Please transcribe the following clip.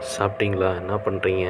சாப்பிட்டீங்களா? என்ன பண்ணுறீங்க